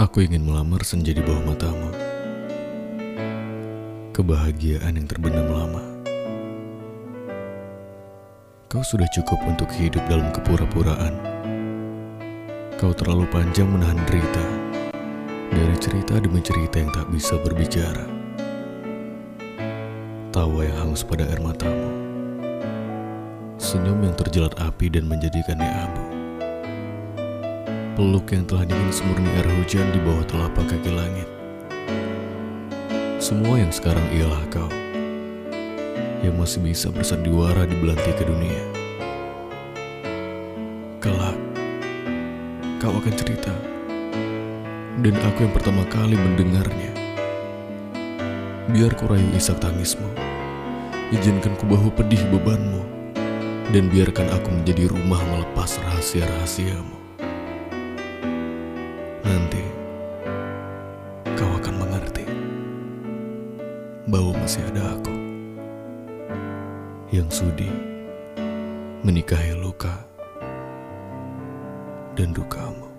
Aku ingin melamar senja di bawah matamu. Kebahagiaan yang terbenam lama. Kau sudah cukup untuk hidup dalam kepura-puraan. Kau terlalu panjang menahan derita dari cerita demi cerita yang tak bisa berbicara. Tawa yang hangus pada air matamu. Senyum yang terjelat api dan menjadikannya abu. Peluk yang telah dingin semurni air hujan di bawah telapak kaki langit. Semua yang sekarang ialah kau yang masih bisa bersandiwara di belantika dunia. Kelak, kau akan cerita, dan aku yang pertama kali mendengarnya. Biar ku rayu isak tangismu, izinkan ku bahu pedih bebanmu, dan biarkan aku menjadi rumah melepas rahasia-rahasiamu. Kau akan mengerti bahwa masih ada aku yang sudi menikahi luka dan dukamu.